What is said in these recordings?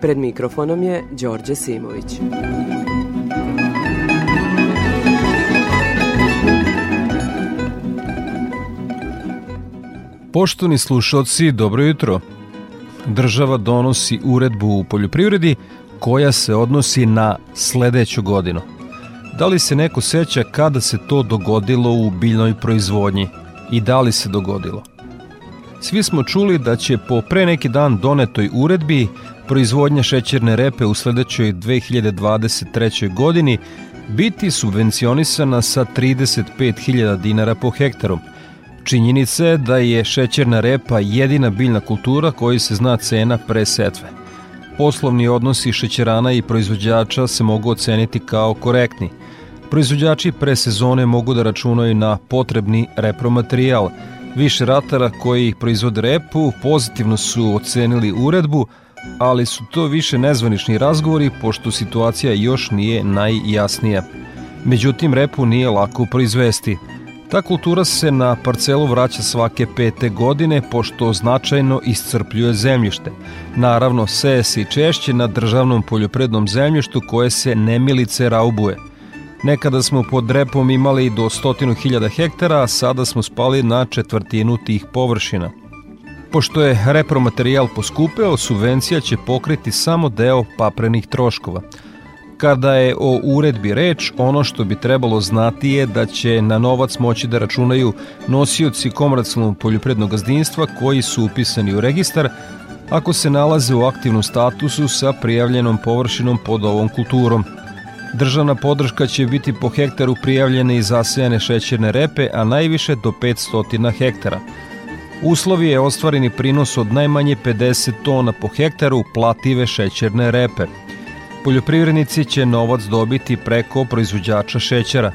Pred mikrofonom je Đorđe Simović. Poštovni slušalci, dobro jutro. Država donosi uredbu u poljoprivredi koja se odnosi na sledeću godinu. Da li se neko seća kada se to dogodilo u biljnoj proizvodnji i da li se dogodilo? Svi smo čuli da će po pre neki dan donetoj uredbi proizvodnja šećerne repe u sledećoj 2023. godini biti subvencionisana sa 35.000 dinara po hektaru – Činjenica je da je šećerna repa jedina biljna kultura koji se zna cena pre setve. Poslovni odnosi šećerana i proizvođača se mogu oceniti kao korektni. Proizvođači pre sezone mogu da računaju na potrebni repromaterijal. Više ratara koji proizvode repu pozitivno su ocenili uredbu, ali su to više nezvanični razgovori pošto situacija još nije najjasnija. Međutim, repu nije lako proizvesti – Ta kultura se na parcelu vraća svake pete godine pošto značajno iscrpljuje zemljište. Naravno, seje se i češće na državnom poljoprednom zemljištu koje se nemilice raubuje. Nekada smo pod repom imali do 100.000 hektara, a sada smo spali na četvrtinu tih površina. Pošto je repromaterijal poskupeo, subvencija će pokriti samo deo paprenih troškova – Kada je o uredbi reč, ono što bi trebalo znati je da će na novac moći da računaju nosioci komercijalnog poljoprednog gazdinstva koji su upisani u registar ako se nalaze u aktivnom statusu sa prijavljenom površinom pod ovom kulturom. Državna podrška će biti po hektaru prijavljene i zasejane šećerne repe, a najviše do 500 hektara. Uslovi je ostvareni prinos od najmanje 50 tona po hektaru plative šećerne repe – Poljoprivrednici će novac dobiti preko proizvođača šećera.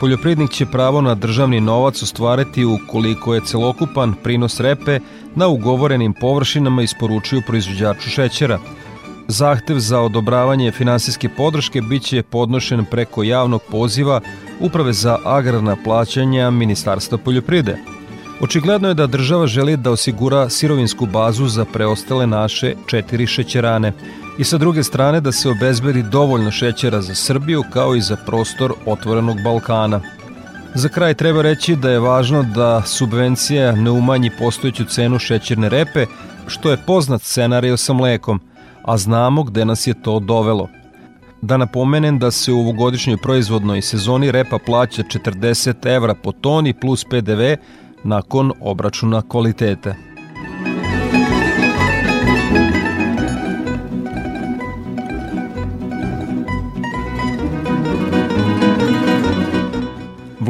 Poljoprivrednik će pravo na državni novac ostvariti ukoliko je celokupan prinos repe na ugovorenim površinama isporučuju proizvođaču šećera. Zahtev za odobravanje finansijske podrške biće podnošen preko javnog poziva Uprave za agrarna plaćanja Ministarstva poljoprivrede. Očigledno je da država želi da osigura sirovinsku bazu za preostale naše četiri šećerane – i sa druge strane da se obezbedi dovoljno šećera za Srbiju kao i za prostor otvorenog Balkana. Za kraj treba reći da je važno da subvencija ne umanji postojeću cenu šećerne repe, što je poznat scenario sa mlekom, a znamo gde nas je to dovelo. Da napomenem da se u ovogodišnjoj proizvodnoj sezoni repa plaća 40 evra po toni plus PDV nakon obračuna kvalitete.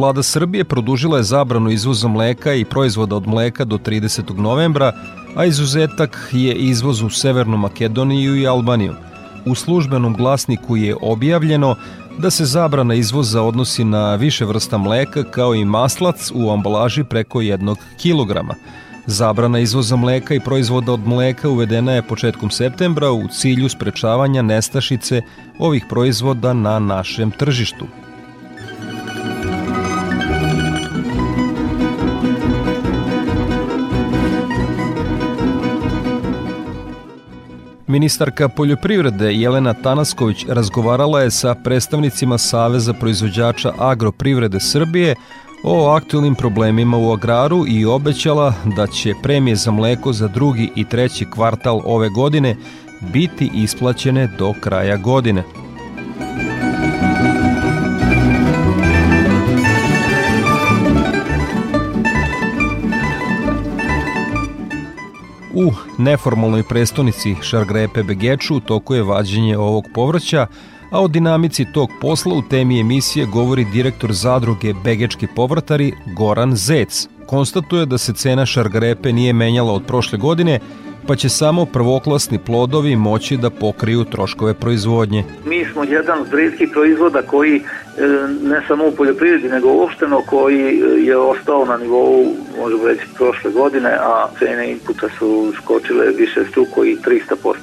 vlada Srbije produžila je zabranu izvoza mleka i proizvoda od mleka do 30. novembra, a izuzetak je izvoz u Severnu Makedoniju i Albaniju. U službenom glasniku je objavljeno da se zabrana izvoza odnosi na više vrsta mleka kao i maslac u ambalaži preko jednog kilograma. Zabrana izvoza mleka i proizvoda od mleka uvedena je početkom septembra u cilju sprečavanja nestašice ovih proizvoda na našem tržištu. Ministarka poljoprivrede Jelena Tanasković razgovarala je sa predstavnicima Saveza proizvođača agroprivrede Srbije o aktualnim problemima u agraru i obećala da će premije za mleko za drugi i treći kvartal ove godine biti isplaćene do kraja godine. U neformalnoj prestonici Šargrepe Begeču u toku je vađenje ovog povrća, a o dinamici tog posla u temi emisije govori direktor zadruge Begečki povrtari Goran Zec. Konstatuje da se cena šargarepe nije menjala od prošle godine, pa će samo prvoklasni plodovi moći da pokriju troškove proizvodnje. Mi smo jedan od redkih proizvoda koji e, ne samo u poljoprivredi nego uopšteno koji je ostao na nivou možemo reći prošle godine, a cene inputa su skočile više struko i 300%.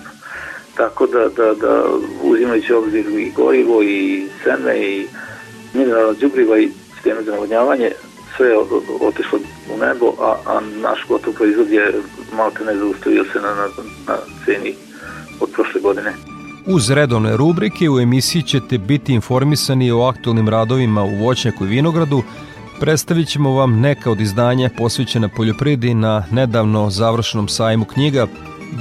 Tako da, da, da uzimajući obzir i gorivo i seme i mineralna džubriva i sisteme za navodnjavanje, sve je otišlo u nebo, a, a naš gotov proizvod je malo ne zaustavio se na, na, na ceni od prošle godine. Uz redovne rubrike u emisiji ćete biti informisani o aktualnim radovima u voćnjaku i vinogradu, Predstavit ćemo vam neka od izdanja posvećena poljoprivredi na nedavno završenom sajmu knjiga.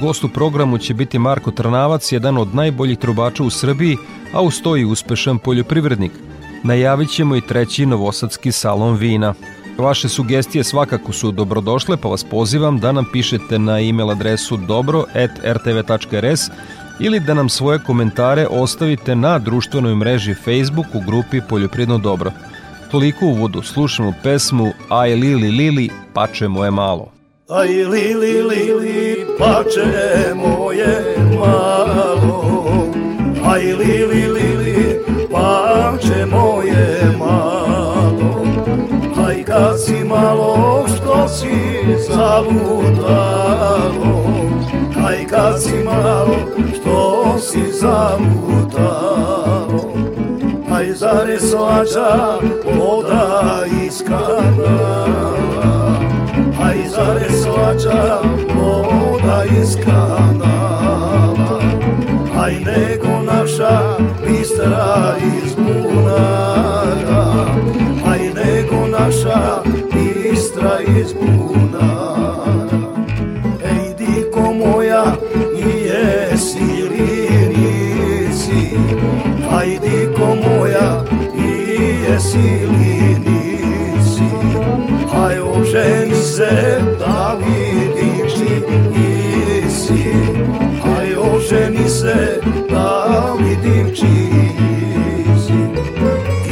Gost u programu će biti Marko Trnavac, jedan od najboljih trubača u Srbiji, a ustoji uspešan poljoprivrednik. Najavit ćemo i treći novosadski salon vina. Vaše sugestije svakako su dobrodošle, pa vas pozivam da nam pišete na e-mail adresu dobro.rtv.rs ili da nam svoje komentare ostavite na društvenoj mreži Facebook u grupi Poljoprivredno dobro. Toliko uvodu, slušamo pesmu Aj Lili Lili, pače moje malo. Aj Lili Lili, pače moje malo, aj Lili Lili, si malo što si zalutalo, aj kad si malo što si zalutalo, aj zare slača voda iz kanala, aj zare slača voda iz kanala, aj nego naša bistra iz bunara, aj nego naša bistra iz bunara. Ej, diko moja, i jesi li nisi, aj diko moja, i jesi li aj oženi se da čiji si, aj oženi se da vidim čiji si.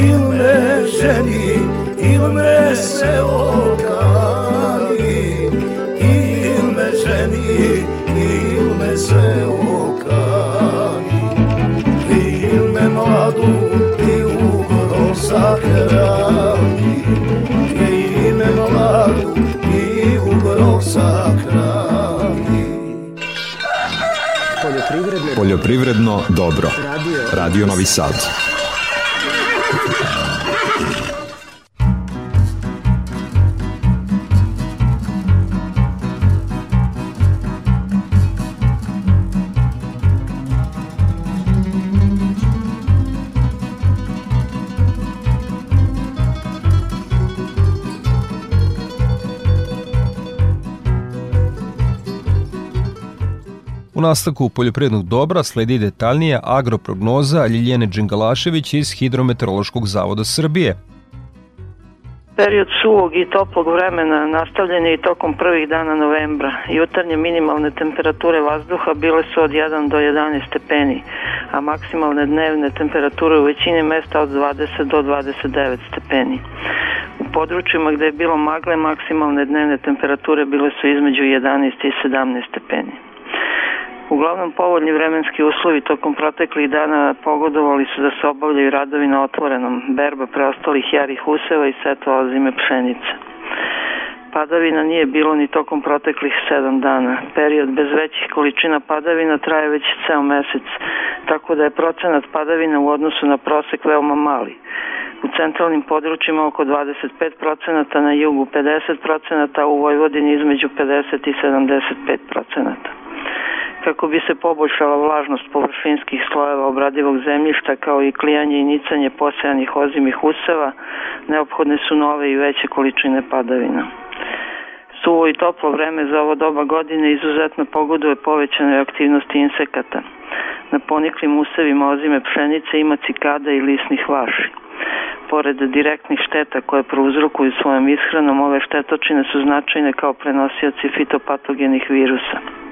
Il me ženi, me se okani, il me ženi, il me se okani, il me mladu i ugro sahrani, il me mladu i ugro sahrani. Poljoprivredno dobro. Radio Novi Sad. Nastavku poljoprivrednog dobra sledi detaljnija agroprognoza Ljiljene Đingalašević iz Hidrometeorološkog zavoda Srbije. Period suvog i toplog vremena nastavljen je i tokom prvih dana novembra. Jutarnje minimalne temperature vazduha bile su od 1 do 11 stepeni, a maksimalne dnevne temperature u većini mesta od 20 do 29 stepeni. U područjima gde je bilo magle, maksimalne dnevne temperature bile su između 11 i 17 stepeni. Uglavnom povoljni vremenski uslovi tokom proteklih dana pogodovali su da se obavljaju radovi na otvorenom, berba preostalih jarih useva i setva ozime pšenice. Padavina nije bilo ni tokom proteklih sedam dana. Period bez većih količina padavina traje već ceo mesec, tako da je procenat padavina u odnosu na prosek veoma mali. U centralnim područjima oko 25%, na jugu 50%, a u Vojvodini između 50 i 75% kako bi se poboljšala vlažnost površinskih slojeva obradivog zemljišta kao i klijanje i nicanje posejanih ozimih useva, neophodne su nove i veće količine padavina. Suvo i toplo vreme za ovo doba godine izuzetno pogoduje povećanoj aktivnosti insekata. Na poniklim usevima ozime pšenice ima cikada i lisnih vaši. Pored direktnih šteta koje prouzrokuju svojom ishranom, ove štetočine su značajne kao prenosioci fitopatogenih virusa.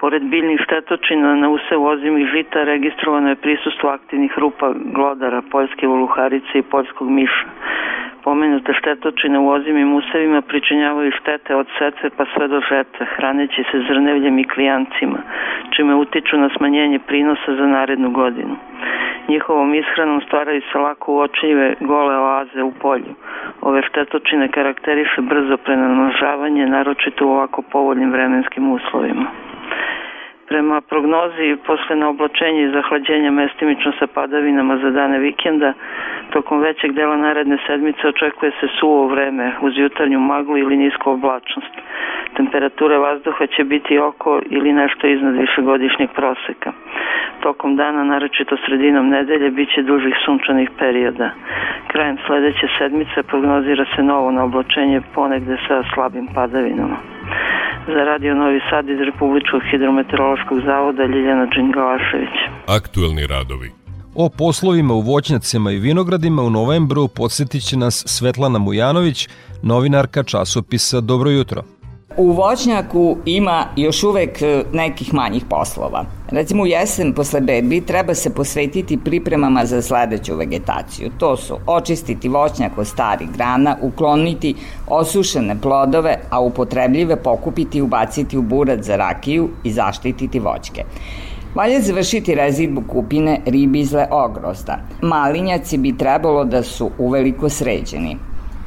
Pored biljnih štetočina na usevu ozimih žita registrovano je prisustvo aktivnih rupa glodara, poljske voluharice i poljskog miša. Pomenute štetočine u ozimim usevima pričinjavaju štete od setve pa sve do žetve, hraneći se zrnevljem i klijancima, čime utiču na smanjenje prinosa za narednu godinu. Njihovom ishranom stvaraju se lako uočljive gole oaze u polju. Ove štetočine karakteriše brzo prenamnožavanje, naročito u ovako povoljnim vremenskim uslovima. Prema prognozi, posle na oblačenje i zahlađenja mestimično sa padavinama za dane vikenda, tokom većeg dela naredne sedmice očekuje se suvo vreme uz jutarnju maglu ili nisku oblačnost. Temperature vazduha će biti oko ili nešto iznad višegodišnjeg proseka. Tokom dana, naročito sredinom nedelje, bit će dužih sunčanih perioda. Krajem sledeće sedmice prognozira se novo na oblačenje ponegde sa slabim padavinama. Za radio Novi Sad iz Republičkog hidrometeorološkog zavoda Ljiljana Đingalašević. Aktuelni radovi. O poslovima u voćnjacima i vinogradima u novembru podsjetit će nas Svetlana Mujanović, novinarka časopisa Dobro jutro. U voćnjaku ima još uvek e, nekih manjih poslova. Recimo u jesen posle berbi treba se posvetiti pripremama za sledeću vegetaciju. To su očistiti voćnjak od starih grana, ukloniti osušene plodove, a upotrebljive pokupiti i ubaciti u burac za rakiju i zaštititi voćke. Valja završiti rezidbu kupine ribizle ogrozda. Malinjaci bi trebalo da su uveliko sređeni.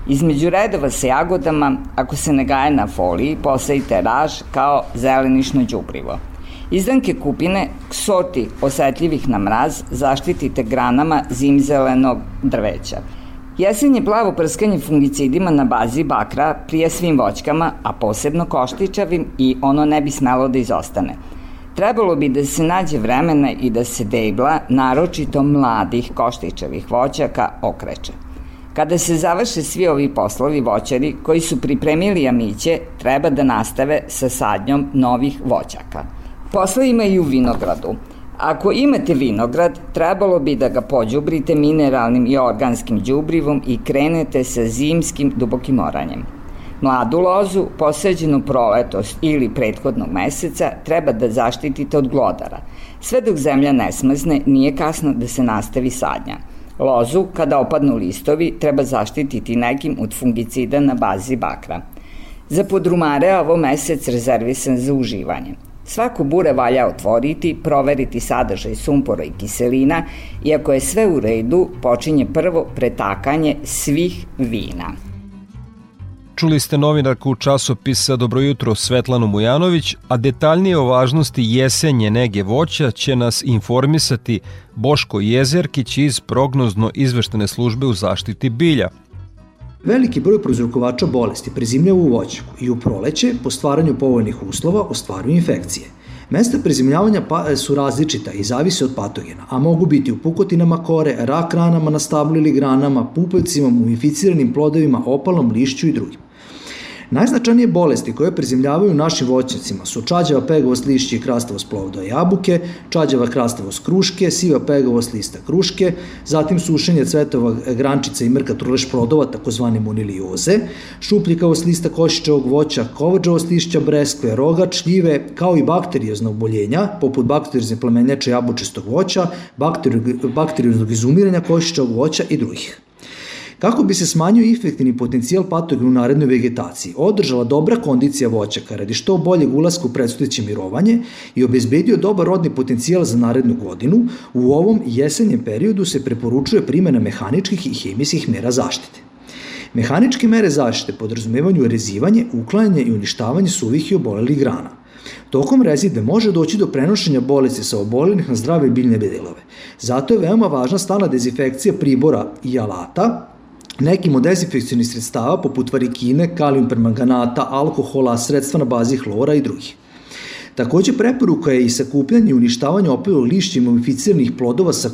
Između redova sa jagodama, ako se ne gaje na foliji, posadite raž kao zelenišno đubrivo. Izdanke kupine, sorti osetljivih na mraz, zaštitite granama zimzelenog drveća. Jesenje plavo prskanje fungicidima na bazi bakra prije svim voćkama, a posebno koštičavim i ono ne bi smelo da izostane. Trebalo bi da se nađe vremena i da se debla, naročito mladih koštičavih voćaka, okreće. Kada se završe svi ovi poslovi voćari koji su pripremili jamiće, treba da nastave sa sadnjom novih voćaka. Posle ima i u vinogradu. Ako imate vinograd, trebalo bi da ga pođubrite mineralnim i organskim đubrivom i krenete sa zimskim dubokim oranjem. Mladu lozu, posađenu proletos ili prethodnog meseca, treba da zaštitite od glodara. Sve dok zemlja ne smrzne, nije kasno da se nastavi sadnja – Lozu, kada opadnu listovi, treba zaštititi nekim od fungicida na bazi bakra. Za podrumare ovo mesec rezervisan za uživanje. Svako bure valja otvoriti, proveriti sadržaj sumpora i kiselina i ako je sve u redu, počinje prvo pretakanje svih vina. Čuli ste novinarku časopisa Dobro jutro Svetlanu Mujanović, a detaljnije o važnosti jesenje nege voća će nas informisati Boško Jezerkić iz prognozno izveštene službe u zaštiti bilja. Veliki broj prouzrokovača bolesti prezimljava u voćaku i u proleće, po stvaranju povoljnih uslova, ostvaruju infekcije. Mesta prezimljavanja pa, su različita i zavise od patogena, a mogu biti u pukotinama kore, rak ranama na stablu ili granama, pupevcima, mumificiranim plodovima, opalom, lišću i drugim. Najznačajnije bolesti koje prezimljavaju našim voćnicima su čađava pegavost lišća i krastavost plovda jabuke, čađava krastavost kruške, siva pegavost lista kruške, zatim sušenje cvetova grančica i mrka truleš plodova, takozvane monilioze, šupljikavost lista košičevog voća, kovađavost lišća breskve, roga, čljive, kao i bakterijozna oboljenja, poput bakterijozne plemenjače jabučestog voća, bakterijoznog izumiranja košičevog voća i drugih. Kako bi se smanjio efektivni potencijal patogena u narednoj vegetaciji, održala dobra kondicija voćaka radi što boljeg ulaska u predstojeće mirovanje i obezbedio dobar rodni potencijal za narednu godinu, u ovom jesenjem periodu se preporučuje primjena mehaničkih i hemijskih mera zaštite. Mehaničke mere zaštite podrazumevaju rezivanje, uklanjanje i uništavanje suvih i obolelih grana. Tokom rezide može doći do prenošenja bolesti sa oboljenih na zdrave biljne bedelove. Zato je veoma važna stalna dezinfekcija pribora i alata, Nekim od dezinfekcijnih sredstava, poput varikine, kalijum permanganata, alkohola, sredstva na bazi hlora i drugih. Takođe, preporuka je i sakupljanje i uništavanje opilog lišća i mumificiranih plodova sa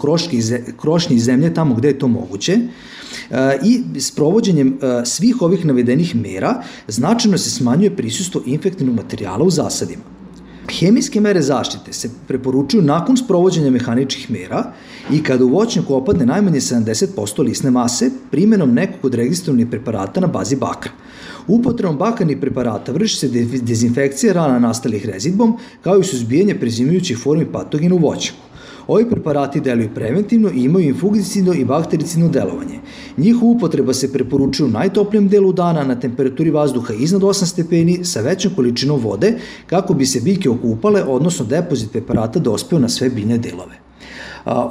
krošnje i zemlje tamo gde je to moguće e, i s provođenjem e, svih ovih navedenih mera značajno se smanjuje prisustvo infektivnog materijala u zasadima. Hemijske mere zaštite se preporučuju nakon sprovođenja mehaničkih mera i kada u voćnjaku opadne najmanje 70% lisne mase primjenom nekog od registrovanih preparata na bazi bakra. Upotrebom bakarnih preparata vrši se dezinfekcija rana nastalih rezidbom kao i suzbijanje prezimujućih formi patogena u voćnjaku. Ovi preparati deluju preventivno i imaju infugicidno i baktericidno delovanje. Njihova upotreba se preporučuje u najtoplijem delu dana na temperaturi vazduha iznad 8 stepeni sa većom količinom vode kako bi se biljke okupale, odnosno depozit preparata dospeo na sve biljne delove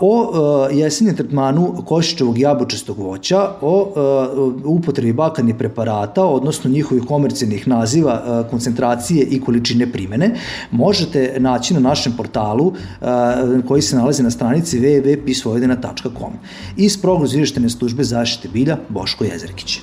o jesenjem tretmanu košičevog jabučastog voća, o upotrebi bakarnih preparata, odnosno njihovih komercijalnih naziva, koncentracije i količine primene, možete naći na našem portalu koji se nalazi na stranici www.pisvojedina.com. Iz izveštene službe zaštite bilja Boško Jezerkić.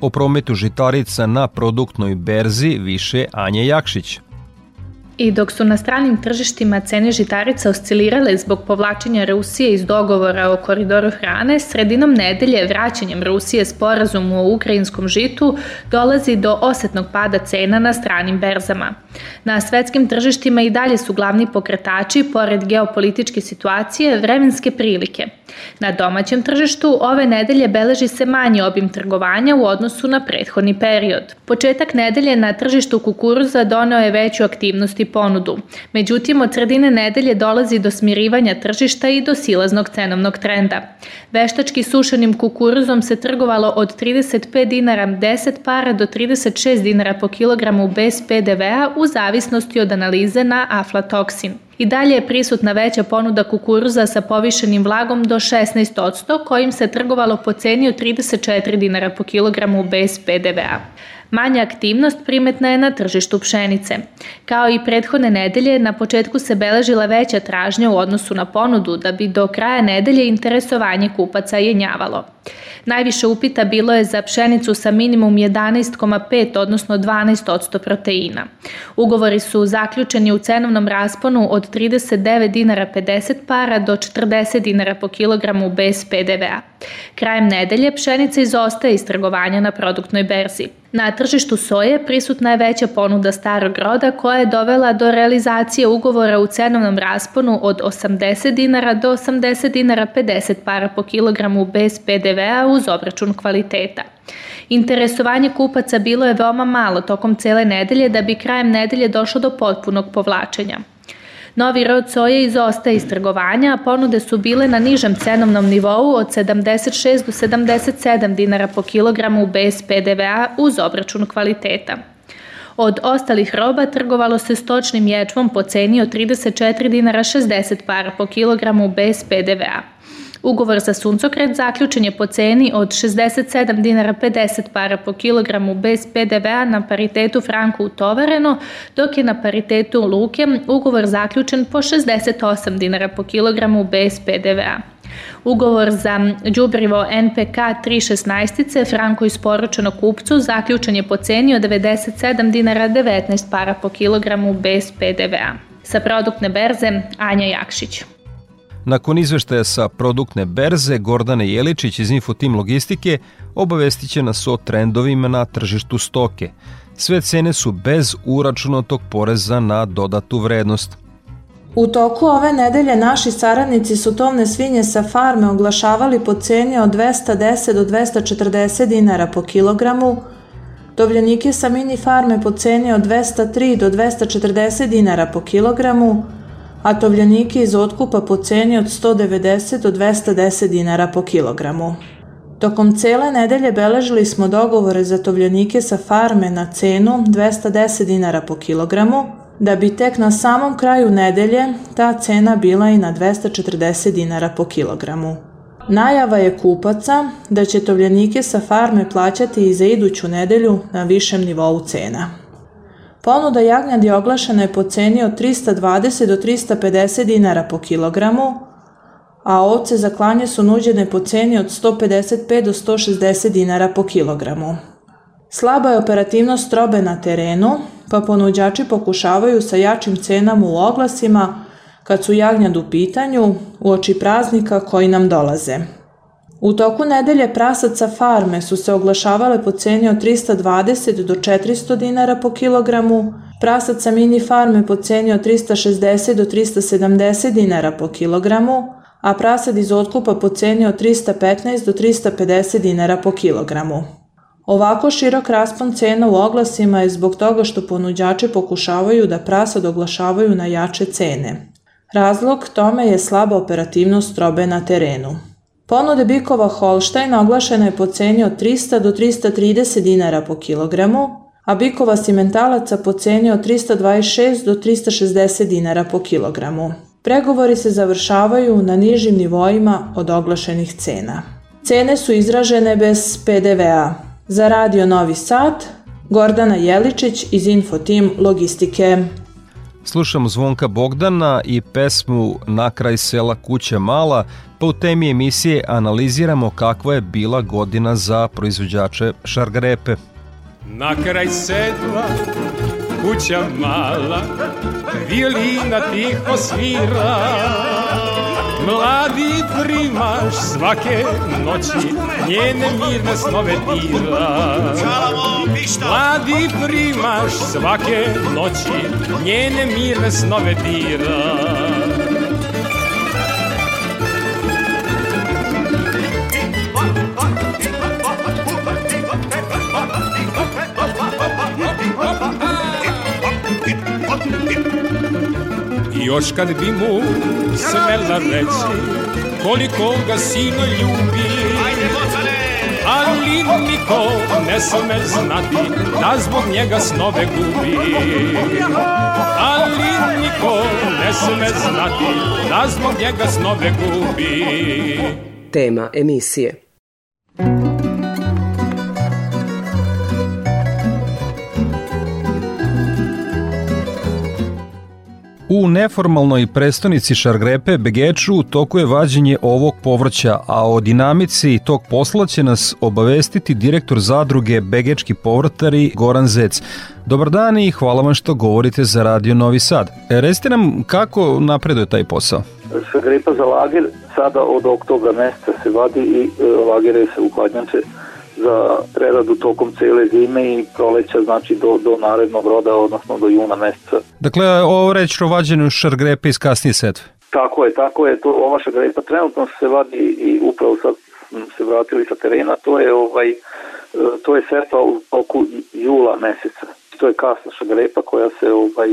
O prometu žitarica na produktnoj berzi više Anje Jakšić. I dok su na stranim tržištima cene žitarica oscilirale zbog povlačenja Rusije iz dogovora o koridoru hrane, sredinom nedelje vraćanjem Rusije sporazumu o ukrajinskom žitu dolazi do osetnog pada cena na stranim berzama. Na svetskim tržištima i dalje su glavni pokretači, pored geopolitičke situacije, vremenske prilike. Na domaćem tržištu ove nedelje beleži se manji obim trgovanja u odnosu na prethodni period. Početak nedelje na tržištu kukuruza doneo je veću aktivnost i ponudu. Međutim, od sredine nedelje dolazi do smirivanja tržišta i do silaznog cenovnog trenda. Veštački sušenim kukuruzom se trgovalo od 35 dinara 10 para do 36 dinara po kilogramu bez PDV-a u zavisnosti od analize na aflatoksin. I dalje je prisutna veća ponuda kukuruza sa povišenim vlagom do 16%, kojim se trgovalo po ceni od 34 dinara po kilogramu bez PDV-a. Manja aktivnost primetna je na tržištu pšenice. Kao i prethodne nedelje, na početku se beležila veća tražnja u odnosu na ponudu, da bi do kraja nedelje interesovanje kupaca jenjavalo. Najviše upita bilo je za pšenicu sa minimum 11,5 odnosno 12% proteina. Ugovori su zaključeni u cenovnom rasponu od 39 dinara 50 para do 40 dinara po kilogramu bez PDV-a. Krajem nedelje pšenica izostaje iz trgovanja na produktnoj berzi. Na tržištu soje prisutna je veća ponuda starog roda koja je dovela do realizacije ugovora u cenovnom rasponu od 80 dinara do 80 dinara 50 para po kilogramu bez PDV-a uz obračun kvaliteta. Interesovanje kupaca bilo je veoma malo tokom cele nedelje da bi krajem nedelje došlo do potpunog povlačenja. Novi rod soje izostaje iz trgovanja, a ponude su bile na nižem cenovnom nivou od 76 do 77 dinara po kilogramu bez PDV-a uz obračun kvaliteta. Od ostalih roba trgovalo se stočnim ječmom po ceni od 34 dinara 60 para po kilogramu bez PDV-a. Ugovor za suncokret zaključen je po ceni od 67 dinara 50 para po kilogramu bez PDV-a na paritetu Franku utovareno, dok je na paritetu Luke ugovor zaključen po 68 dinara po kilogramu bez PDV-a. Ugovor za đubrivo NPK 316 Franko isporučeno kupcu zaključen je po ceni od 97 dinara 19 para po kilogramu bez PDV-a. Sa produktne berze Anja Jakšić. Nakon izveštaja sa produktne berze, Gordane Jeličić iz Infotim Logistike obavestit će nas o trendovima na tržištu stoke. Sve cene su bez uračunatog poreza na dodatu vrednost. U toku ove nedelje naši saradnici su tovne svinje sa farme oglašavali po ceni od 210 do 240 dinara po kilogramu, tovljenike sa mini farme po ceni od 203 do 240 dinara po kilogramu, a tovljenike iz otkupa po ceni od 190 do 210 dinara po kilogramu. Tokom cele nedelje beležili smo dogovore za tovljenike sa farme na cenu 210 dinara po kilogramu, da bi tek na samom kraju nedelje ta cena bila i na 240 dinara po kilogramu. Najava je kupaca da će tovljenike sa farme plaćati i za iduću nedelju na višem nivou cena. Ponuda jagnjadi oglašena je po ceni od 320 do 350 dinara po kilogramu, a ovce za klanje su nuđene po ceni od 155 do 160 dinara po kilogramu. Slaba je operativnost robe na terenu, pa ponuđači pokušavaju sa jačim cenama u oglasima kad su jagnjad u pitanju u oči praznika koji nam dolaze. U toku nedelje prasaca farme su se oglašavale po ceni od 320 do 400 dinara po kilogramu, Prasad sa mini farme pocenio 360 do 370 dinara po kilogramu, a prasad iz otkupa pocenio 315 do 350 dinara po kilogramu. Ovako širok raspon cena u oglasima je zbog toga što ponuđači pokušavaju da prasad oglašavaju na jače cene. Razlog tome je slaba operativnost robe na terenu. Ponude bikova Holstein oglašena je po ceni od 300 do 330 dinara po kilogramu, a bikova simentalaca po ceni od 326 do 360 dinara po kilogramu. Pregovori se završavaju na nižim nivoima od oglašenih cena. Cene su izražene bez PDV-a. Za Radio Novi Sad, Gordana Jeličić iz Infotim Logistike. Slušamo Zvonka Bogdana i pesmu Na kraj sela kuća mala, pa u temi emisije analiziramo kakva je bila godina za proizvođače šargarepe. Na kraj sedla kuća mala, violina tiho svira, Mladi primaš svake noći njene mirne snove dira. Mladi primaš svake noći njene mirne snove dira Još kad bi mu smela reći koliko ga sino ljubi. Ali niko ne sme znati da zbog njega snove gubi. Ali niko ne sme znati da zbog njega snove gubi. Tema emisije U neformalnoj prestonici Šargrepe Begeču toku je vađenje ovog povrća, a o dinamici tog posla će nas obavestiti direktor zadruge Begečki povrtari Goran Zec. Dobar dan i hvala vam što govorite za Radio Novi Sad. E, recite nam kako napreduje taj posao? Šargrepa za lager sada od oktobra meseca se vadi i e, lagere se u hladnjače za preradu tokom cele zime i proleća, znači do, do narednog roda, odnosno do juna meseca. Dakle, ovo reći o vađenju šargrepe iz kasnije setve. Tako je, tako je. To, ova šargrepa trenutno se vadi i upravo sad se vratili sa terena, to je ovaj to je setva u toku jula meseca. To je kasna šargrepa koja se ovaj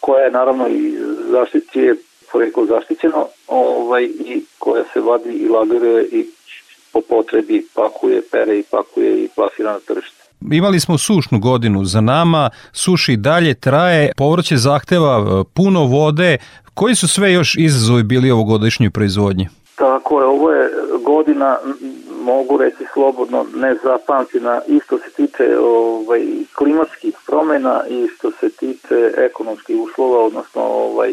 koja je naravno i zaštitije poreklo zaštićeno ovaj, i koja se vadi i lagare i po potrebi pakuje, pere i pakuje i plasira na tržište. Imali smo sušnu godinu za nama, suši dalje traje, povrće zahteva e, puno vode. Koji su sve još izazovi bili ovogodišnjoj proizvodnji? Tako je, ovo je godina, mogu reći slobodno, nezapamćena, isto se tiče ovaj, klimatskih promena i što se tiče ekonomskih uslova, odnosno ovaj,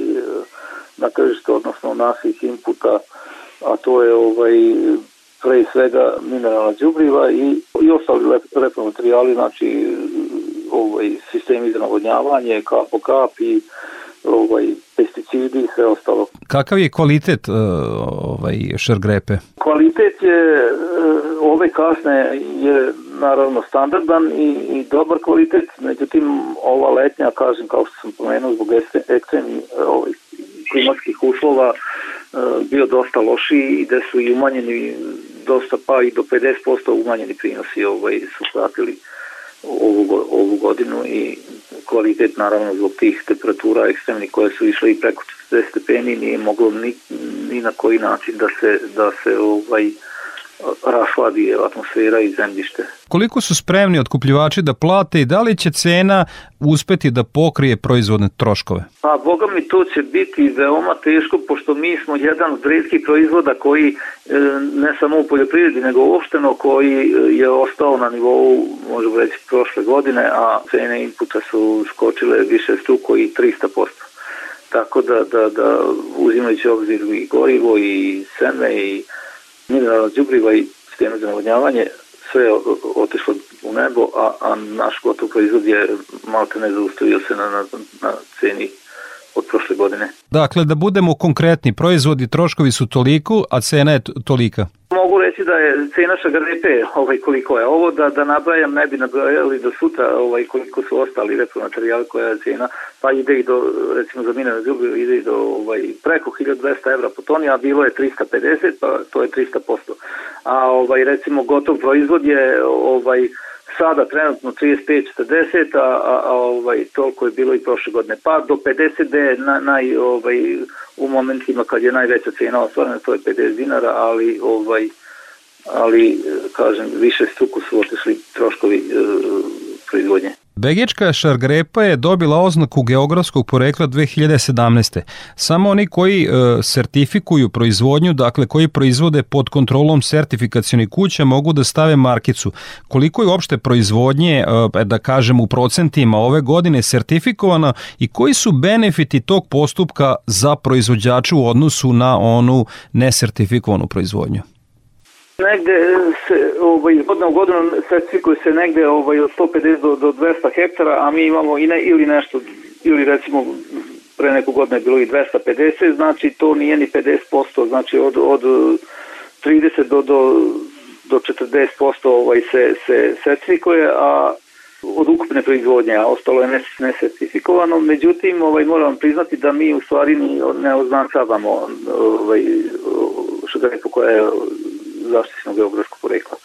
na tržištu, odnosno naših inputa, a to je ovaj, pre svega mineralna đubriva i, i ostali lep, repromaterijali, znači ovaj, sistemi za navodnjavanje, kap po kap i ovaj, pesticidi i sve ostalo. Kakav je kvalitet uh, ovaj, šargrepe? Kvalitet je uh, ove kasne je naravno standardan i, i dobar kvalitet, međutim ova letnja, kažem kao što sam pomenuo, zbog ekstremnih ovaj, klimatskih uslova bio dosta loši i da su i umanjeni dosta pa i do 50% umanjeni prinosi ovaj, su pratili ovu, ovu godinu i kvalitet naravno zbog tih temperatura ekstremnih koje su išle i preko 40 stepeni nije moglo ni, ni na koji način da se, da se ovaj, rašladi atmosfera i zemljište. Koliko su spremni otkupljivači da plate i da li će cena uspeti da pokrije proizvodne troškove? Pa, boga mi to će biti veoma teško, pošto mi smo jedan od redskih proizvoda koji e, ne samo u poljoprivredi, nego uopšteno koji e, je ostao na nivou, možemo reći, prošle godine, a cene inputa su skočile više struko i 300%. Tako da, da, da uzimajući obzir i gorivo i seme i mineralna džubriva i sistema za navodnjavanje, sve je otišlo u nebo, a, a naš gotov proizvod je malte ne zaustavio se na, na, na ceni od prošle godine. Dakle, da budemo konkretni, proizvodi troškovi su toliko, a cena je tolika. Mogu reći da je cena šagarepe ovaj, koliko je ovo, da, da nabrajam, ne bi nabrajali do sutra ovaj, koliko su ostali repromaterijali koja je cena, pa ide i do, recimo za mine ljubi, ide i do ovaj, preko 1200 evra po toni, a bilo je 350, pa to je 300%. A ovaj, recimo gotov proizvod je ovaj, sada trenutno 35-40, a, a, a ovaj, toliko je bilo i prošle godine. Pa do 50 je na, naj, ovaj, u momentima kad je najveća cena ostvarena, to je 50 dinara, ali ovaj, ali kažem više struku su otišli troškovi e, proizvodnje. Begečka šargrepa je dobila oznaku geografskog porekla 2017. Samo oni koji e, sertifikuju proizvodnju, dakle koji proizvode pod kontrolom sertifikacijonih kuća mogu da stave markicu. Koliko je uopšte proizvodnje, e, da kažem u procentima ove godine sertifikovana i koji su benefiti tog postupka za proizvođača u odnosu na onu nesertifikovanu proizvodnju? Negde se ovaj, godina u godinu sertifikuje se negde ovaj, od 150 do, do 200 hektara, a mi imamo i ne, ili nešto, ili recimo pre neku godinu je bilo i 250, znači to nije ni 50%, znači od, od 30 do, do, do 40% ovaj, se, se sertifikuje, a od ukupne proizvodnje, a ostalo je nesertifikovano. Međutim, ovaj, moram priznati da mi u stvari ne označavamo ovaj, šugarepu koja je zaštićeno geografsko poreklo.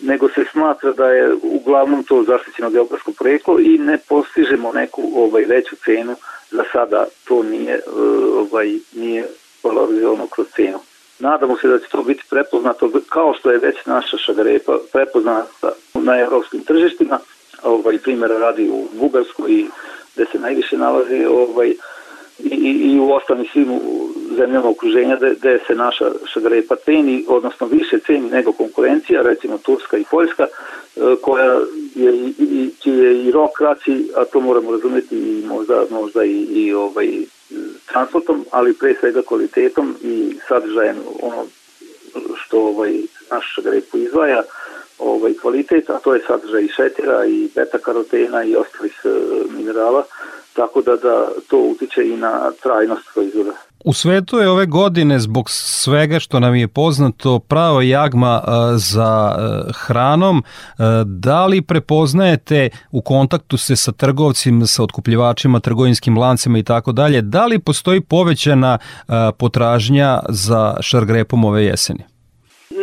Nego se smatra da je uglavnom to zaštićeno geografsko poreklo i ne postižemo neku ovaj veću cenu za sada to nije e, ovaj nije valorizovano kroz cenu. Nadamo se da će to biti prepoznato kao što je već naša šagarepa prepoznata na evropskim tržištima, ovaj primjera radi u Bugarskoj gde se najviše nalazi ovaj i, i u ostalim svim zemljama okruženja gde, gde se naša šagarepa ceni, odnosno više ceni nego konkurencija, recimo Turska i Poljska, e, koja je i, i, je i rok kraći, a to moramo razumeti i možda, možda i, i ovaj, transportom, ali pre svega kvalitetom i sadržajem ono što ovaj, naš šagarepu izvaja, ovaj kvalitet, a to je sadržaj i šetira i beta karotena i ostalih e, minerala, tako da, da to utiče i na trajnost proizvoda. U svetu je ove godine zbog svega što nam je poznato pravo jagma za hranom. Da li prepoznajete u kontaktu se sa trgovcima, sa otkupljivačima, trgovinskim lancima i tako dalje, da li postoji povećana potražnja za šargrepom ove jeseni?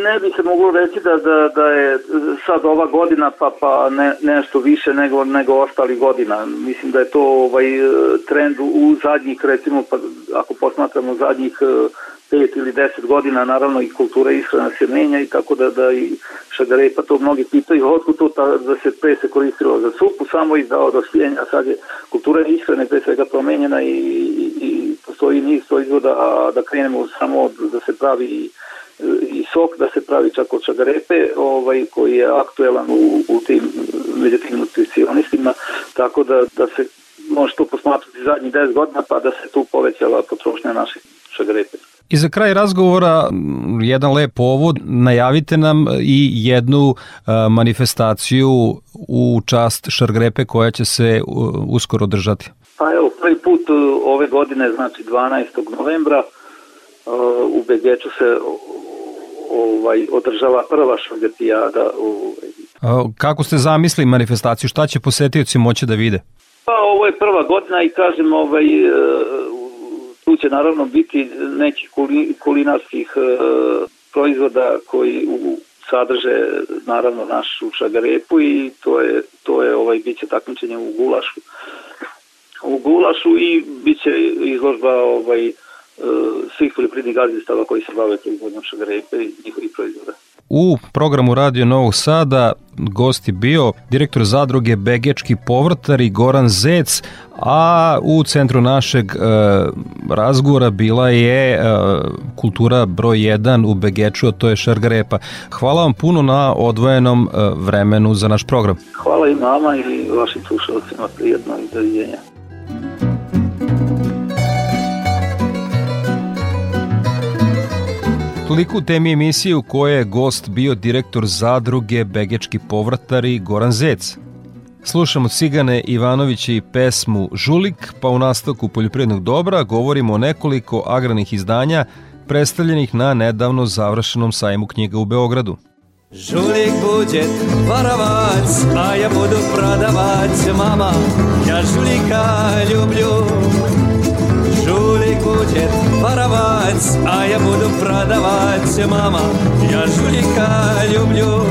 Ne bi se moglo reći da, da, da je sad ova godina pa, pa ne, nešto više nego, nego ostali godina. Mislim da je to ovaj trend u zadnjih, recimo, pa, ako posmatramo zadnjih e, pet ili deset godina, naravno i kultura ishrana se menja i tako da, da i šagare, pa to mnogi pitaju, otkud to ta, da se pre se koristilo za supu, samo i za odospljenja, sad je kultura ishrane pre svega promenjena i, i, i postoji niz proizvoda, a da krenemo samo da se pravi i sok da se pravi čak od čagarepe ovaj, koji je aktuelan u, u tim među tim nutricionistima tako da, da se može to posmatrati zadnjih 10 godina pa da se tu povećala potrošnja naših šagarepe. I za kraj razgovora jedan lep povod, najavite nam i jednu manifestaciju u čast Šargrepe koja će se uskoro održati. Pa evo, prvi put ove godine, znači 12. novembra, u Begeču se ovaj održava prva šargatijada. Ovaj. Kako ste zamislili manifestaciju? Šta će posetioci moći da vide? Pa ovo je prva godina i kažem ovaj, e, tu će naravno biti neki kulinarskih e, proizvoda koji u sadrže naravno našu šagarepu i to je to je ovaj biće takmičenje u gulašu u gulašu i biće izložba ovaj svih poljoprivrednih gazdinstava koji se bave proizvodnjom šagarepe i njihovih proizvoda. U programu Radio Novog Sada gosti bio direktor zadruge Begečki povrtari Goran Zec, a u centru našeg e, razgovora bila je e, kultura broj 1 u Begeču, a to je šargarepa. Hvala vam puno na odvojenom e, vremenu za naš program. Hvala i nama i vašim slušalcima prijetno i doviđenja. Toliko u temi emisije u kojoj je gost bio direktor zadruge Begečki povratari Goran Zec. Slušamo Cigane Ivanovića i pesmu Žulik, pa u nastavku poljoprivrednog dobra govorimo o nekoliko agranih izdanja predstavljenih na nedavno završenom sajmu knjiga u Beogradu. Žulik buđet, varavac, a ja budu prodavac, mama, ja žulika ljublju. Žulik buđet, varavac, a ja budu prodavac, mama, ja žulika ljublju.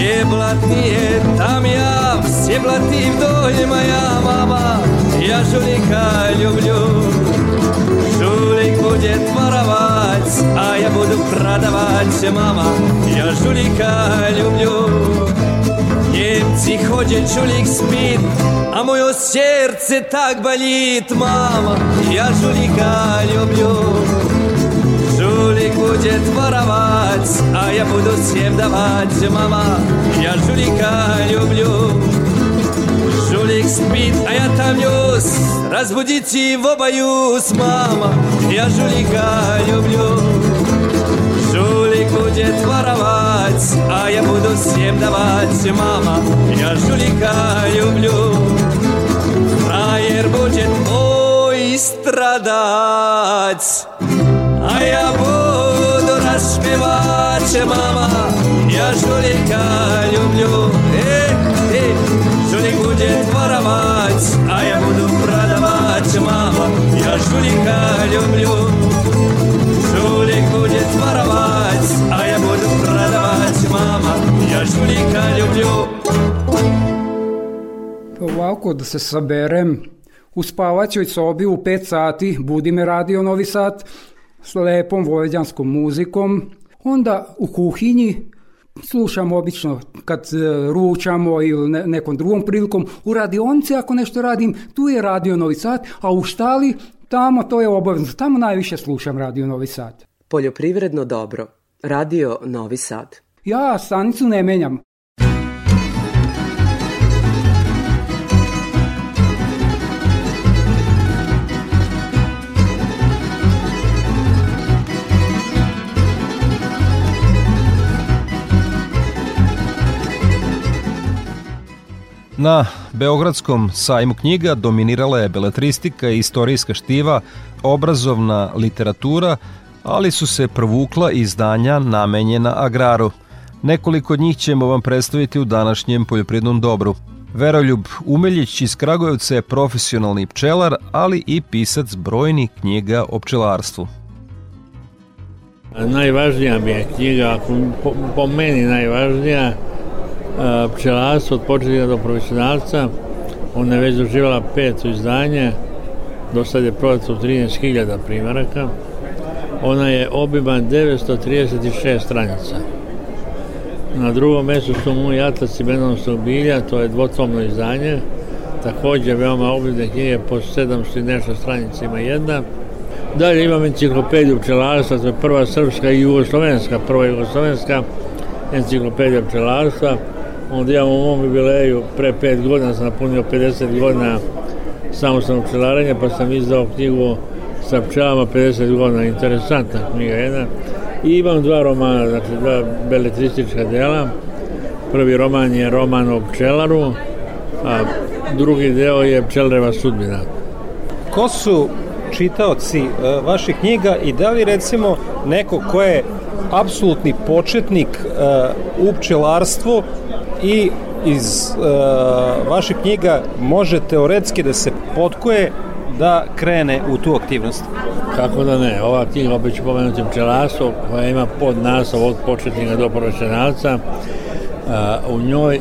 Je blatnije tam ja, vse blati vdolj moja mama, ja žulika ljublju. Žulik bude tvaravac, a ja budu prodavac, mama, ja žulika ljublju. Njemci hođe čulik spit, a moje srce tak balit, mama, ja žulika ljublju. Žulik bude tvaravac, a ja budu sjevdavac, mama, ja žulika ljublju. Žulik spit, a ja tam ljus, razbudici v obajus, mama, ja žulika ljublju. Žulik bude tvaravac, a ja budu sjevdavac, mama, ja žulika ljublju. Frajer bude moj stradac, a ja budu rašpevač, mama, ja žulika ljublju. E, e, žulik bude tvaravac, a ja budu prodavač, mama, ja žulika ljublju. Žulik bude tvaravac, a ja budu prodavač, mama, ja žulika ljublju. Ovako da se saberem, u spavaćoj sobi u 5 sati budi me radio Novi Sad s lepom vojvođanskom muzikom, onda u kuhinji slušam obično kad e, ručamo ili ne, nekom drugom prilikom, u radionici ako nešto radim, tu je radio Novi Sad, a u štali tamo to je obavezno, tamo najviše slušam radio Novi Sad. Poljoprivredno dobro. Radio Novi Sad. Ja stanicu ne menjam. Na Beogradskom sajmu knjiga dominirala je beletristika i istorijska štiva, obrazovna literatura, ali su se provukla izdanja namenjena agraru. Nekoliko od njih ćemo vam predstaviti u današnjem poljoprivrednom dobru. Veroljub Umeljić iz Kragujevca je profesionalni pčelar, ali i pisac brojnih knjiga o pčelarstvu. Najvažnija mi je knjiga, po, po meni najvažnija, pčelarstvo od početka do profesionalca. Ona je već doživala peto izdanje, do sad je prodato 13.000 primjeraka. Ona je obiman 936 stranica. Na drugom mjestu su mu i Benomstog bilja, to je dvotomno izdanje. Također veoma obimne knjige po 700 i nešto stranica ima jedna. Dalje imam enciklopediju pčelarstva, to je prva srpska i jugoslovenska, prva jugoslovenska enciklopedija pčelarstva. Onda imam u mom jubileju, pre pet godina sam napunio 50 godina samostalnog pčelarenja, pa sam izdao knjigu sa pčelama 50 godina, interesantna knjiga jedna. I imam dva romana, znači dva beletristička dela. Prvi roman je roman o pčelaru, a drugi deo je pčelareva sudbina. Ko su čitaoci uh, vaših knjiga i da li recimo neko ko je apsolutni početnik uh, u pčelarstvu i iz uh, vaših knjiga može teoretski da se potkoje da krene u tu aktivnost? Kako da ne, ova knjiga opet ću pomenuti pčelarstvo koja ima pod naslov od početnika do profesionalca. U njoj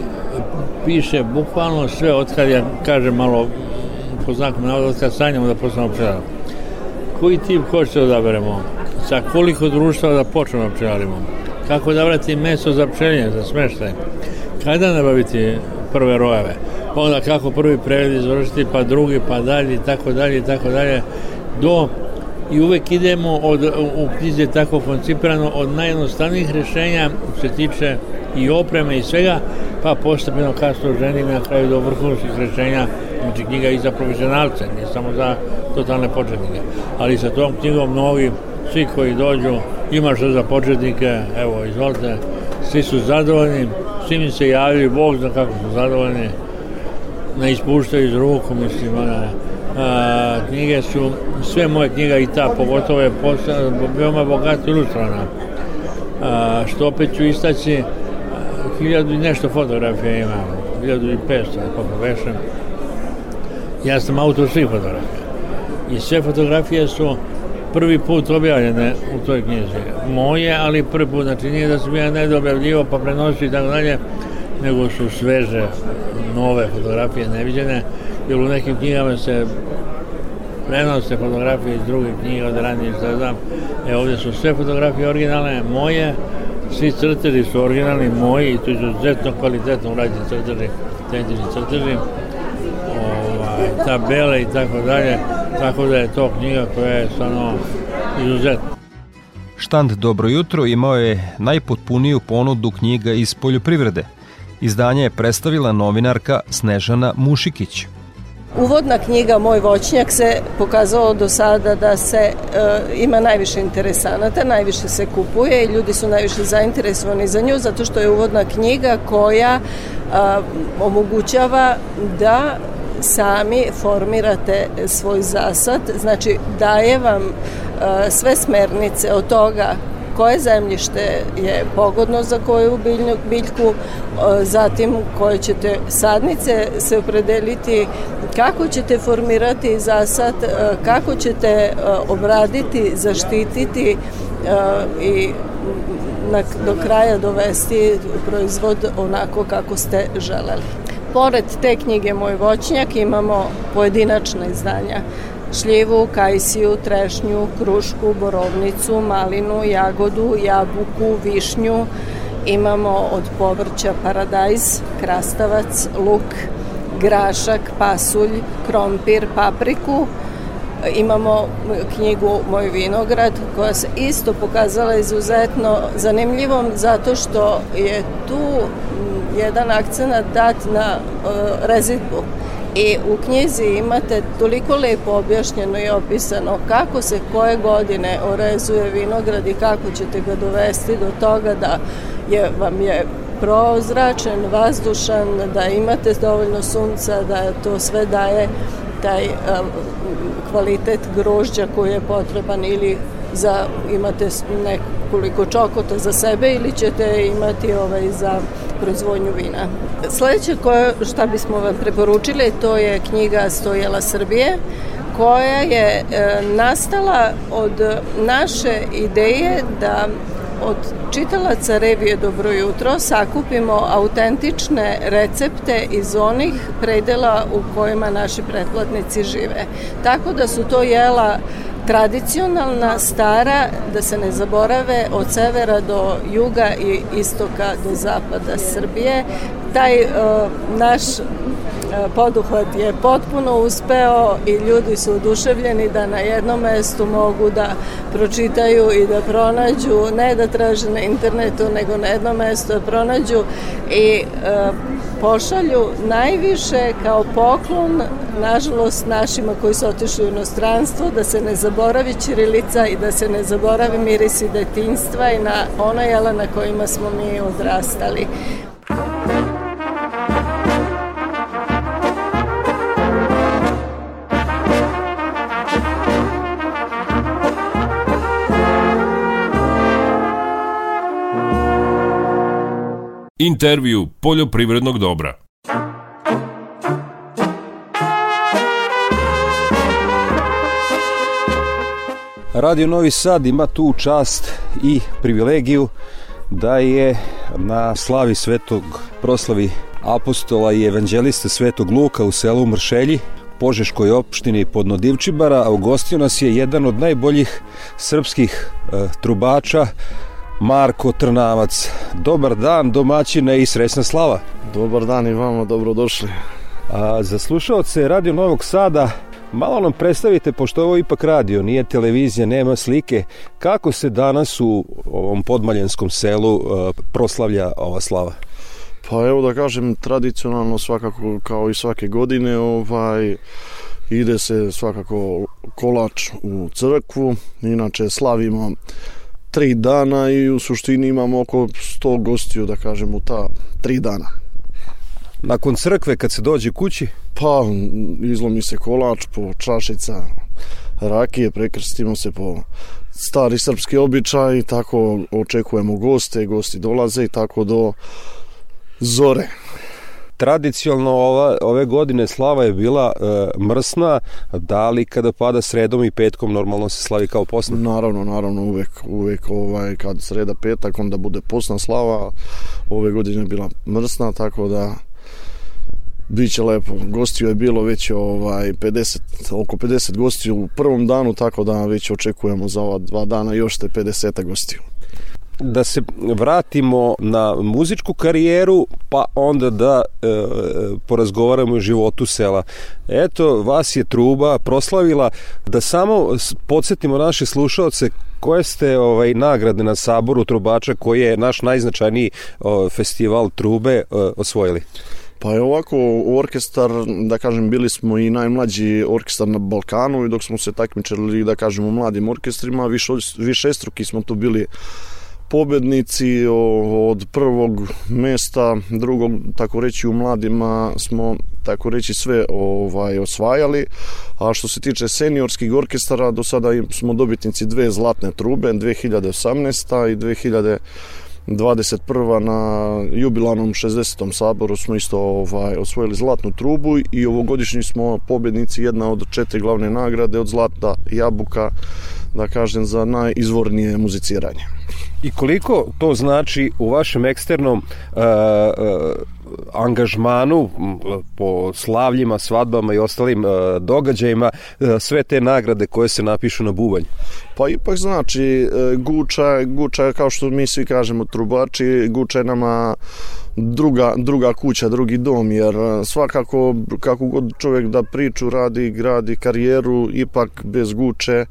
piše bukvalno sve od kad ja kažem malo po znaku navoda od kad sanjamo da postanemo pčelar. Koji tip hoćete da odaberemo? Sa koliko društva da počnemo da pčelarimo? Kako da vrati meso za pčelinje, za smeštaj? Kada nabaviti prve rojeve? Pa onda kako prvi pregled izvršiti, pa drugi, pa dalje, tako dalje, tako dalje, do i uvek idemo od, u knjizi tako koncipirano od najjednostavnijih rešenja se tiče i opreme i svega, pa postepeno kasno ženim na kraju do vrhunskih rešenja, znači knjiga i za profesionalce, ne samo za totalne početnike. Ali sa tom knjigom mnogi, svi koji dođu, ima što za početnike, evo, izvolite, svi su zadovoljni, svi mi se javili, Bog zna kako su zadovoljni, ne ispuštaju iz ruku, mislim, ona, a, knjige su, sve moje knjiga i ta, pogotovo je postala, veoma bogato ilustrana, a, što opet ću istaći, hiljadu i nešto fotografija imam, hiljadu i pesto, kako vešem. Ja sam autor svih fotografija. I sve fotografije su prvi put objavljene u toj knjizi. Moje, ali prvi put, znači nije da sam ja ne objavljivo pa prenosio i tako dalje, nego su sveže, nove fotografije neviđene, jer u nekim knjigama se prenose fotografije iz drugih knjiga od ranije, šta znam. E, ovdje su sve fotografije originalne, moje, svi crteži su originalni moji i to je izuzetno kvalitetno urađeni crteži, autentični crteži, ovaj, tabele i tako dalje, tako da je to knjiga koja je stvarno izuzetna. Štand Dobro jutro imao je najpotpuniju ponudu knjiga iz poljoprivrede. Izdanje je predstavila novinarka Snežana Mušikić. Uvodna knjiga Moj voćnjak se pokazalo do sada da se e, ima najviše interesanata, najviše se kupuje i ljudi su najviše zainteresovani za nju zato što je uvodna knjiga koja e, omogućava da sami formirate svoj zasad, znači daje vam e, sve smernice od toga koje zemljište je pogodno za koju biljnu, biljku, zatim koje ćete sadnice se opredeliti, kako ćete formirati zasad, kako ćete obraditi, zaštititi i na, do kraja dovesti proizvod onako kako ste želeli. Pored te knjige Moj voćnjak imamo pojedinačna izdanja šljivu, kajsiju, trešnju, krušku, borovnicu, malinu, jagodu, jabuku, višnju. Imamo od povrća paradajz, krastavac, luk, grašak, pasulj, krompir, papriku. Imamo knjigu Moj vinograd koja se isto pokazala izuzetno zanimljivom zato što je tu jedan akcenat dat na uh, rezidbu I u knjizi imate toliko lepo objašnjeno i opisano kako se koje godine orezuje vinograd i kako ćete ga dovesti do toga da je, vam je prozračen, vazdušan, da imate dovoljno sunca, da to sve daje taj um, kvalitet grožđa koji je potreban ili za imate nekoliko čokota za sebe ili ćete imati ovaj za proizvodnju vina. Sledeće koje, šta bismo vam preporučili, to je knjiga Stojela Srbije, koja je e, nastala od naše ideje da od čitalaca revije Dobro jutro sakupimo autentične recepte iz onih predela u kojima naši pretplatnici žive. Tako da su to jela tradicionalna, stara, da se ne zaborave od severa do juga i istoka do zapada Srbije. Taj uh, naš poduhvat je potpuno uspeo i ljudi su oduševljeni da na jednom mestu mogu da pročitaju i da pronađu, ne da traže na internetu, nego na jednom mestu da pronađu i e, pošalju najviše kao poklon, nažalost, našima koji su otišli u inostranstvo, da se ne zaboravi Ćirilica i da se ne zaboravi mirisi detinstva i na ono jela na kojima smo mi odrastali. Intervju poljoprivrednog dobra. Radio Novi Sad ima tu čast i privilegiju da je na slavi svetog proslavi apostola i evanđelista svetog Luka u selu Mršelji Požeškoj opštini Podnodivčibara, a ugostio nas je jedan od najboljih srpskih e, trubača, Marko Trnavac. Dobar dan, domaćine i srećna slava. Dobar dan i vama, dobrodošli. A, za slušalce Radio Novog Sada, malo nam predstavite, pošto ovo ipak radio, nije televizija, nema slike, kako se danas u ovom podmaljenskom selu uh, proslavlja ova slava? Pa evo da kažem, tradicionalno svakako kao i svake godine ovaj, ide se svakako kolač u crkvu, inače slavimo tri dana i u suštini imamo oko 100 gostiju, da kažem, u ta tri dana. Nakon crkve, kad se dođe kući? Pa, izlomi se kolač po čašica rakije, prekrstimo se po stari srpski običaj tako očekujemo goste, gosti dolaze i tako do zore. Tradicionalno ova, ove godine slava je bila e, mrsna, da li kada pada sredom i petkom normalno se slavi kao posna? Naravno, naravno, uvek, uvek ovaj, kad sreda petak onda bude posna slava, ove godine je bila mrsna, tako da Biće lepo. Gostiju je bilo već ovaj 50 oko 50 gostiju u prvom danu, tako da već očekujemo za ova dva dana još te 50 gostiju da se vratimo na muzičku karijeru, pa onda da e, porazgovaramo o životu sela. Eto, vas je Truba proslavila da samo podsjetimo naše slušalce koje ste ovaj nagrade na saboru trubača koji je naš najznačajniji o, festival trube o, osvojili. Pa je ovako, orkestar, da kažem, bili smo i najmlađi orkestar na Balkanu i dok smo se takmičili, da kažem, u mladim orkestrima, više, više struki smo tu bili pobednici od prvog mesta, drugog, tako reći, u mladima smo tako reći sve ovaj osvajali, a što se tiče seniorskih orkestara, do sada smo dobitnici dve zlatne trube, 2018. i 2000 21. na jubilanom 60. saboru smo isto ovaj, osvojili zlatnu trubu i ovogodišnji smo pobednici jedna od četiri glavne nagrade od Zlata Jabuka da kažem za najizvornije muziciranje. I koliko to znači u vašem eksternom uh, angažmanu po slavljima, svadbama i ostalim uh, događajima sve te nagrade koje se napišu na bubanj? Pa ipak znači Guča, Guča kao što mi svi kažemo trubači, Guča je nama druga, druga kuća, drugi dom, jer svakako kako god čovjek da priču radi, gradi karijeru, ipak bez Guče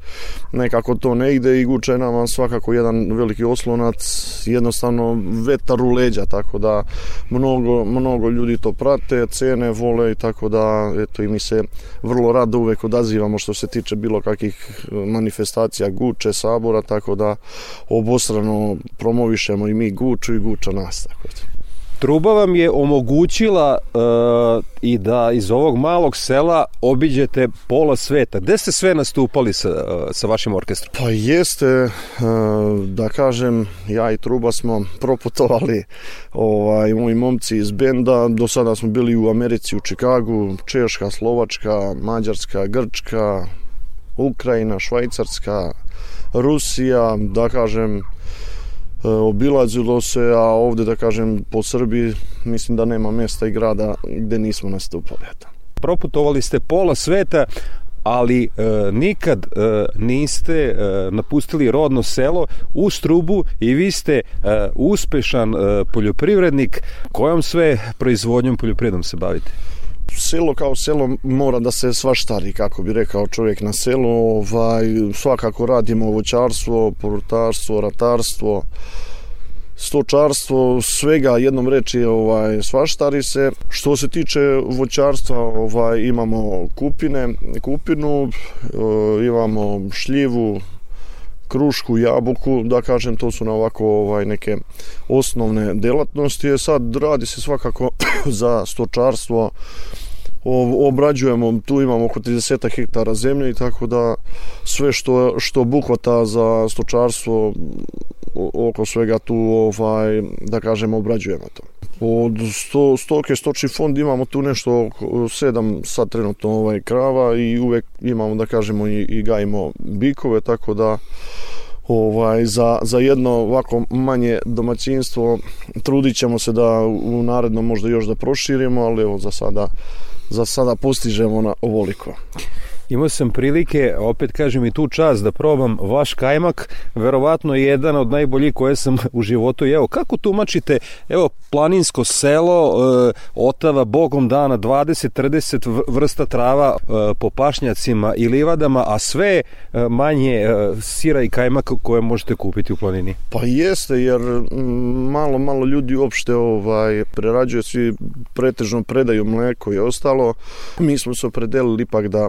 nekako to ne ide i Guča je nama svakako jedan veliki oslonac, jednostavno vetar u leđa, tako da mnogo, mnogo ljudi to prate, cene, vole i tako da eto i mi se vrlo rado uvek odazivamo što se tiče bilo kakvih manifestacija Guče, Sabora, tako da obostrano promovišemo i mi Guču i Guča nas, tako da. Truba vam je omogućila uh, i da iz ovog malog sela obiđete pola sveta. Gde ste sve nastupali sa, uh, sa vašim orkestrom? Pa jeste, uh, da kažem, ja i Truba smo proputovali ovaj, moji momci iz benda. Do sada smo bili u Americi, u Čikagu, Češka, Slovačka, Mađarska, Grčka, Ukrajina, Švajcarska, Rusija, da kažem, E, obilazilo se, a ovde da kažem po Srbiji mislim da nema mesta i grada gde nismo nastupali. Eto. Proputovali ste pola sveta, ali e, nikad e, niste e, napustili rodno selo u Strubu i vi ste e, uspešan e, poljoprivrednik. Kojom sve proizvodnjom poljoprivredom se bavite? Selo kao selo mora da se svaštari, kako bi rekao čovjek na selu. Ovaj, svakako radimo voćarstvo, povrtarstvo, ratarstvo, stočarstvo, svega jednom reči ovaj svaštari se. Što se tiče voćarstva, ovaj imamo kupine, kupinu, eh, imamo šljivu, krušku, jabuku, da kažem, to su na ovako ovaj, neke osnovne delatnosti. E sad radi se svakako za stočarstvo, obrađujemo, tu imamo oko 30 hektara zemlje i tako da sve što, što buhvata za stočarstvo oko svega tu ovaj, da kažem obrađujemo to. Od sto, stoke, stočni fond imamo tu nešto sedam sad trenutno ovaj krava i uvek imamo da kažemo i, i gajimo bikove tako da ovaj, za, za jedno ovako manje domaćinstvo trudit ćemo se da u narednom možda još da proširimo, ali evo za sada za sada postižemo na ovoliko. Imao sam prilike, opet kažem i tu čas da probam vaš kajmak, verovatno je jedan od najboljih koje sam u životu jeo. Kako tumačite, evo, planinsko selo, e, otava bogom dana 20-30 vrsta trava e, po pašnjacima i livadama, a sve e, manje e, sira i kajmaka koje možete kupiti u planini? Pa jeste, jer malo, malo ljudi uopšte ovaj, prerađuje, svi pretežno predaju mleko i ostalo. Mi smo se opredelili ipak da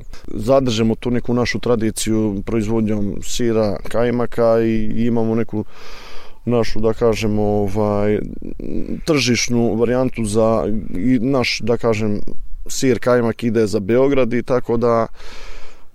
zadržemo tu neku našu tradiciju proizvodnjom sira, kajmaka i imamo neku našu da kažemo ovaj tržišnu varijantu za i naš da kažem sir kajmak ide za Beograd i tako da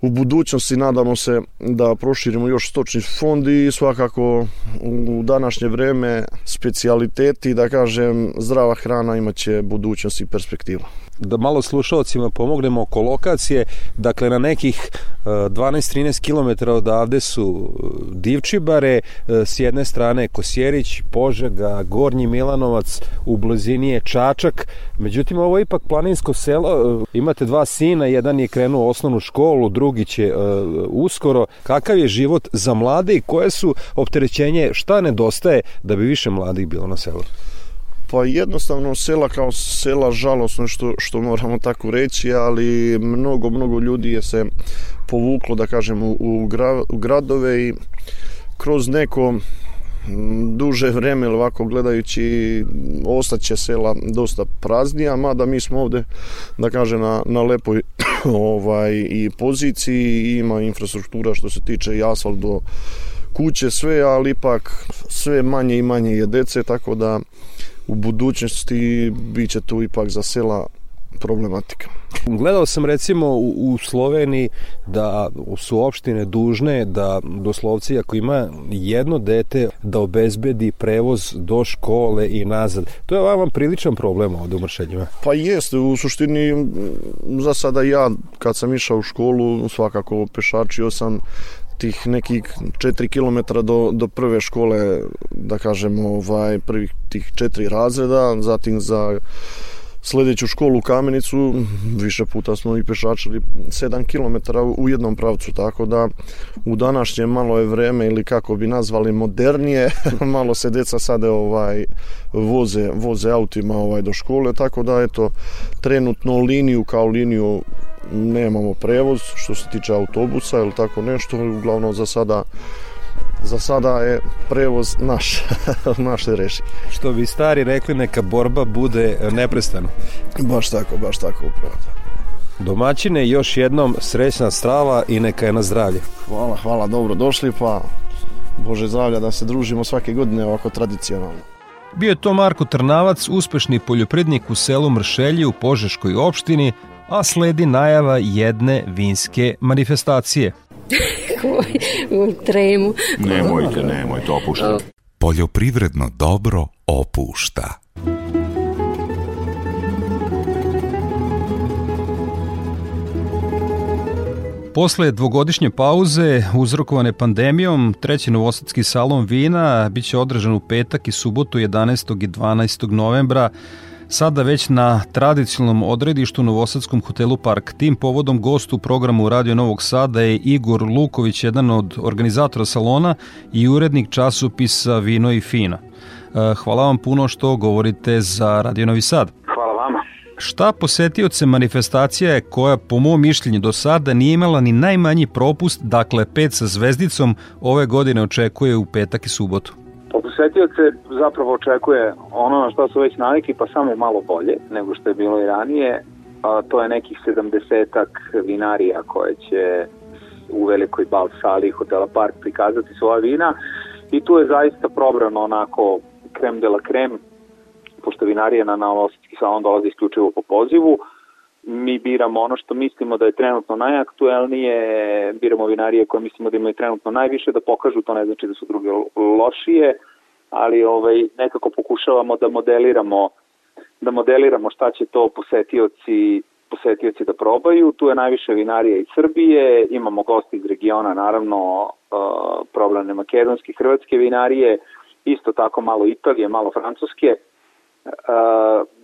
u budućnosti nadamo se da proširimo još stočni fond i svakako u današnje vreme specijaliteti, da kažem, zdrava hrana imaće budućnost i perspektivu da malo slušalcima pomognemo oko lokacije. Dakle, na nekih 12-13 km odavde su e, Divčibare, e, s jedne strane Kosjerić, Požega, Gornji Milanovac, u blizini je Čačak. Međutim, ovo je ipak planinsko selo. E, imate dva sina, jedan je krenuo osnovnu školu, drugi će uskoro. Kakav je život za mlade i koje su opterećenje, šta nedostaje da bi više mladih bilo na selu? Pa jednostavno sela kao sela žalosno što, što moramo tako reći, ali mnogo, mnogo ljudi je se povuklo, da kažem, u, u, gra, u gradove i kroz neko duže vreme ili ovako gledajući ostaće sela dosta praznija, mada mi smo ovde da kaže na, na lepoj ovaj, i poziciji ima infrastruktura što se tiče i asfalt do kuće sve, ali ipak sve manje i manje je dece, tako da u budućnosti bit će tu ipak za sela problematika. Gledao sam recimo u, u Sloveniji da su opštine dužne da doslovci ako ima jedno dete da obezbedi prevoz do škole i nazad. To je vam priličan problem ovde u Mršeljima. Pa jeste, u suštini za sada ja kad sam išao u školu svakako pešačio sam tih nekih 4 km do, do prve škole, da kažemo, ovaj, prvih tih četiri razreda, zatim za sledeću školu u Kamenicu, više puta smo i pešačili 7 km u jednom pravcu, tako da u današnje malo je vreme ili kako bi nazvali modernije, malo se deca sada ovaj voze, voze autima ovaj do škole, tako da eto trenutno liniju kao liniju nemamo prevoz što se tiče autobusa ili tako nešto, uglavnom za sada za sada je prevoz naš, naš se reši. Što bi stari rekli, neka borba bude neprestano. Baš tako, baš tako upravo. Domaćine, još jednom srećna strava i neka je na zdravlje. Hvala, hvala, dobro došli, pa Bože zdravlja da se družimo svake godine ovako tradicionalno. Bio je to Marko Trnavac, uspešni poljoprednik u selu Mršelji u Požeškoj opštini, a sledi najava jedne vinske manifestacije. u tremu. Nemojte, nemojte, opušta. Poljoprivredno dobro opušta. Posle dvogodišnje pauze uzrokovane pandemijom, treći novosadski salon vina biće održan u petak i subotu 11. i 12. novembra sada već na tradicionalnom odredištu Novosadskom hotelu Park. Tim povodom gost u programu Radio Novog Sada je Igor Luković, jedan od organizatora salona i urednik časopisa Vino i Fina. E, hvala vam puno što govorite za Radio Novi Sad. Hvala vama. Šta posetioce manifestacija je koja po mom mišljenju do sada nije imala ni najmanji propust, dakle pet sa zvezdicom, ove godine očekuje u petak i subotu? Posetioce zapravo očekuje ono na što su već navikli, pa samo malo bolje nego što je bilo i ranije. A, to je nekih 70-ak vinarija koje će u velikoj bal sali hotela Park prikazati svoja vina i tu je zaista probrano onako krem de la krem, pošto vinarija na Novosadski salon dolazi isključivo po pozivu, mi biramo ono što mislimo da je trenutno najaktuelnije, biramo vinarije koje mislimo da imaju trenutno najviše, da pokažu, to ne znači da su druge lošije, ali ovaj nekako pokušavamo da modeliramo da modeliramo šta će to posetioci posetioci da probaju. Tu je najviše vinarija iz Srbije, imamo gosti iz regiona, naravno probleme makedonske, hrvatske vinarije, isto tako malo Italije, malo Francuske,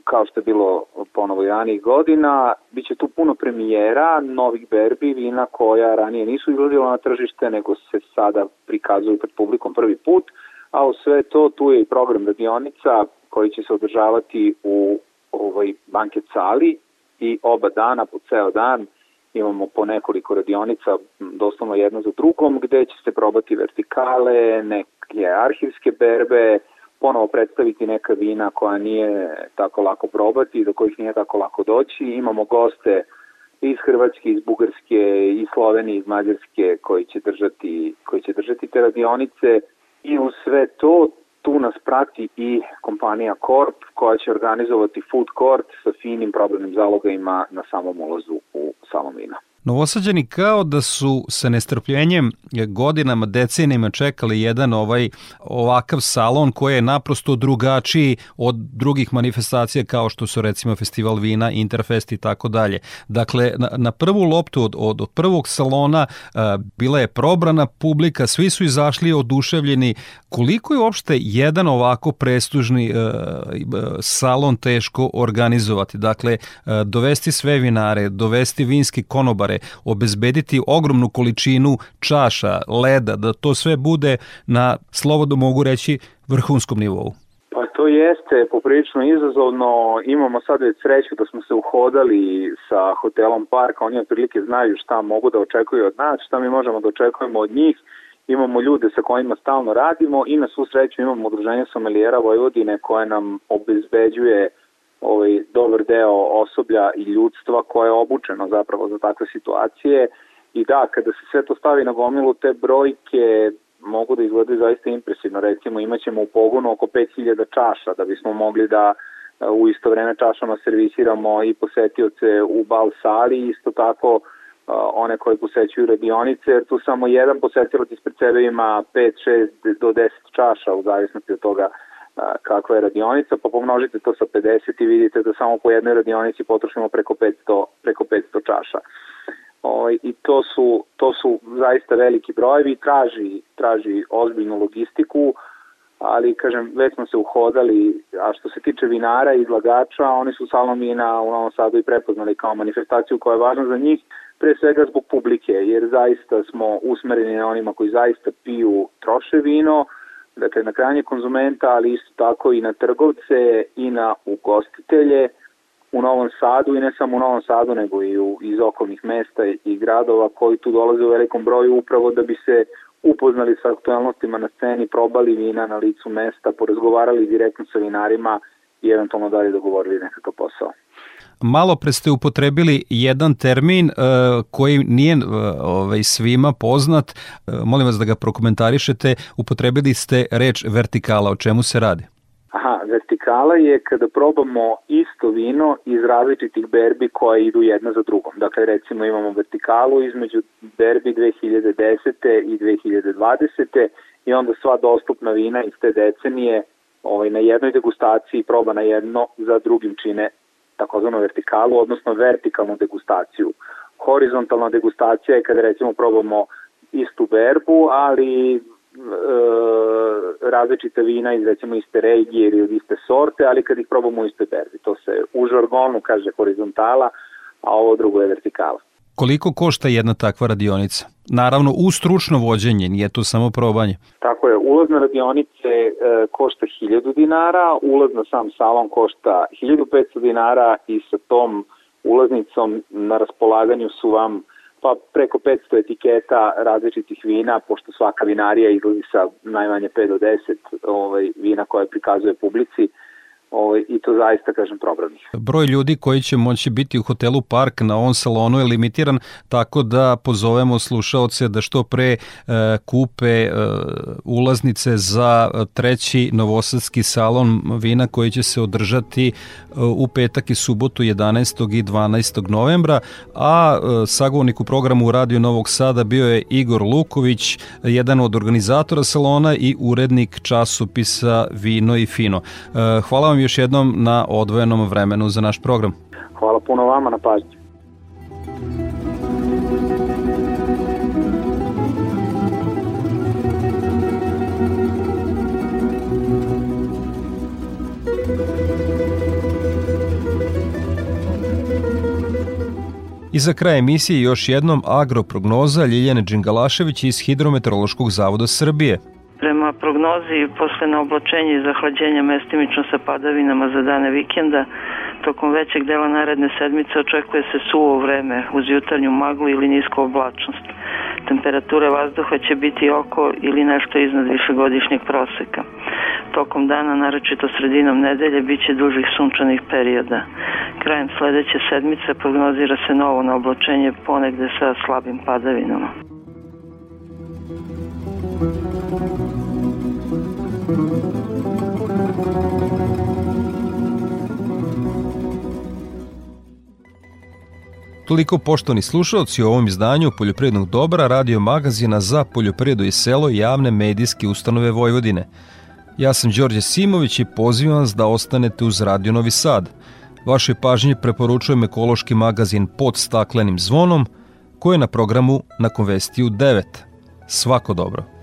kao što je bilo ponovo i ranih godina. Biće tu puno premijera, novih berbi, vina koja ranije nisu izlazila na tržište, nego se sada prikazuju pred publikom prvi put. Uh, a u sve to tu je i program radionica koji će se održavati u ovoj banket sali i oba dana po ceo dan imamo po nekoliko radionica doslovno jedno za drugom gde će se probati vertikale, neke arhivske berbe, ponovo predstaviti neka vina koja nije tako lako probati, do kojih nije tako lako doći. Imamo goste iz Hrvatske, iz Bugarske, iz Slovenije, iz Mađarske koji će držati, koji će držati te radionice i u sve to tu nas prati i kompanija Corp koja će organizovati food court sa finim probavnim zalogajima na samom ulazu u Salomina. Novosađani kao da su sa nestrpljenjem godinama, decenijama čekali jedan ovaj ovakav salon koji je naprosto drugačiji od drugih manifestacija kao što su recimo festival vina, Interfest i tako dalje. Dakle, na, na prvu loptu od, od, od prvog salona uh, bila je probrana publika, svi su izašli oduševljeni. Koliko je uopšte jedan ovako prestužni uh, salon teško organizovati? Dakle, uh, dovesti sve vinare, dovesti vinski konobare, obezbediti ogromnu količinu čaša, leda, da to sve bude na, slobodno mogu reći, vrhunskom nivou? Pa to jeste poprilično izazovno. Imamo sad već sreću da smo se uhodali sa hotelom Parka. Oni otprilike znaju šta mogu da očekuju od nas, šta mi možemo da očekujemo od njih. Imamo ljude sa kojima stalno radimo i na svu sreću imamo udruženje sommelijera Vojvodine koje nam obezbeđuje ovaj, dobar deo osoblja i ljudstva koje je obučeno zapravo za takve situacije i da, kada se sve to stavi na gomilu, te brojke mogu da izgledaju zaista impresivno. Recimo, imaćemo u pogonu oko 5000 čaša da bismo mogli da u isto vreme čašama servisiramo i posetioce u bal sali, isto tako one koje posećuju radionice, jer tu samo jedan posetilac ispred sebe ima 5, 6 do 10 čaša u zavisnosti od toga kakva je radionica, pa pomnožite to sa 50 i vidite da samo po jednoj radionici potrošimo preko 500, preko 500 čaša. O, I to su, to su zaista veliki brojevi, traži, traži ozbiljnu logistiku, ali kažem, već smo se uhodali, a što se tiče vinara i izlagača, oni su Salomina u Novom Sadu i prepoznali kao manifestaciju koja je važna za njih, pre svega zbog publike, jer zaista smo usmereni na onima koji zaista piju, troše vino, dakle na krajnje konzumenta, ali isto tako i na trgovce i na ugostitelje u Novom Sadu i ne samo u Novom Sadu nego i u, iz okolnih mesta i gradova koji tu dolaze u velikom broju upravo da bi se upoznali sa aktualnostima na sceni, probali vina na licu mesta, porazgovarali direktno sa vinarima i eventualno dalje dogovorili nekakav posao. Malo pre ste upotrebili jedan termin uh, koji nije uh, ovaj, svima poznat. Uh, molim vas da ga prokomentarišete. Upotrebili ste reč vertikala. O čemu se radi? Aha, vertikala je kada probamo isto vino iz različitih berbi koje idu jedna za drugom. Dakle, recimo imamo vertikalu između berbi 2010. i 2020. i onda sva dostupna vina iz te decenije ovaj, na jednoj degustaciji proba na jedno, za drugim čine takozvanu vertikalu, odnosno vertikalnu degustaciju. Horizontalna degustacija je kada recimo probamo istu verbu, ali e, različite vina iz recimo iste regije ili od iste sorte, ali kad ih probamo u istoj berbi. To se u žargonu kaže horizontala, a ovo drugo je vertikala. Koliko košta jedna takva radionica? Naravno, u stručno vođenje, nije to samo probanje. Tako je, ulaz na radionice e, košta 1000 dinara, ulaz na sam salon košta 1500 dinara i sa tom ulaznicom na raspolaganju su vam pa preko 500 etiketa različitih vina, pošto svaka vinarija izlazi sa najmanje 5 do 10 ovaj, vina koje prikazuje publici ovaj, i to zaista, kažem, probranih. Broj ljudi koji će moći biti u hotelu Park na ovom salonu je limitiran, tako da pozovemo slušaoce da što pre e, kupe e, ulaznice za treći novosadski salon vina koji će se održati e, u petak i subotu 11. i 12. novembra, a e, sagovornik u programu Radio Novog Sada bio je Igor Luković, jedan od organizatora salona i urednik časopisa Vino i Fino. E, hvala vam još jednom na odvojenom vremenu za naš program. Hvala puno vama na pažnji. I za kraj emisije još jednom agroprognoza Ljiljane Đingalašević iz Hidrometeorološkog zavoda Srbije. Prema prognozi, posle naoblačenja i zahlađenja mestimično sa padavinama za dane vikenda, tokom većeg dela naredne sedmice očekuje se suvo vreme uz jutarnju maglu ili nisku oblačnost. Temperatura vazduha će biti oko ili nešto iznad višegodišnjeg proseka. tokom dana, naročito sredinom nedelje, bit će dužih sunčanih perioda. Krajem sledeće sedmice prognozira se novo na oblačenje ponegde sa slabim padavinama. Toliko poštovani slušalci u ovom izdanju Poljoprivrednog dobra radio magazina za poljoprivredu i selo javne medijske ustanove Vojvodine. Ja sam Đorđe Simović i pozivam vas da ostanete uz Radio Novi Sad. Vašoj pažnji preporučujem ekološki magazin pod staklenim zvonom koji je na programu na Konvestiju 9. Svako dobro.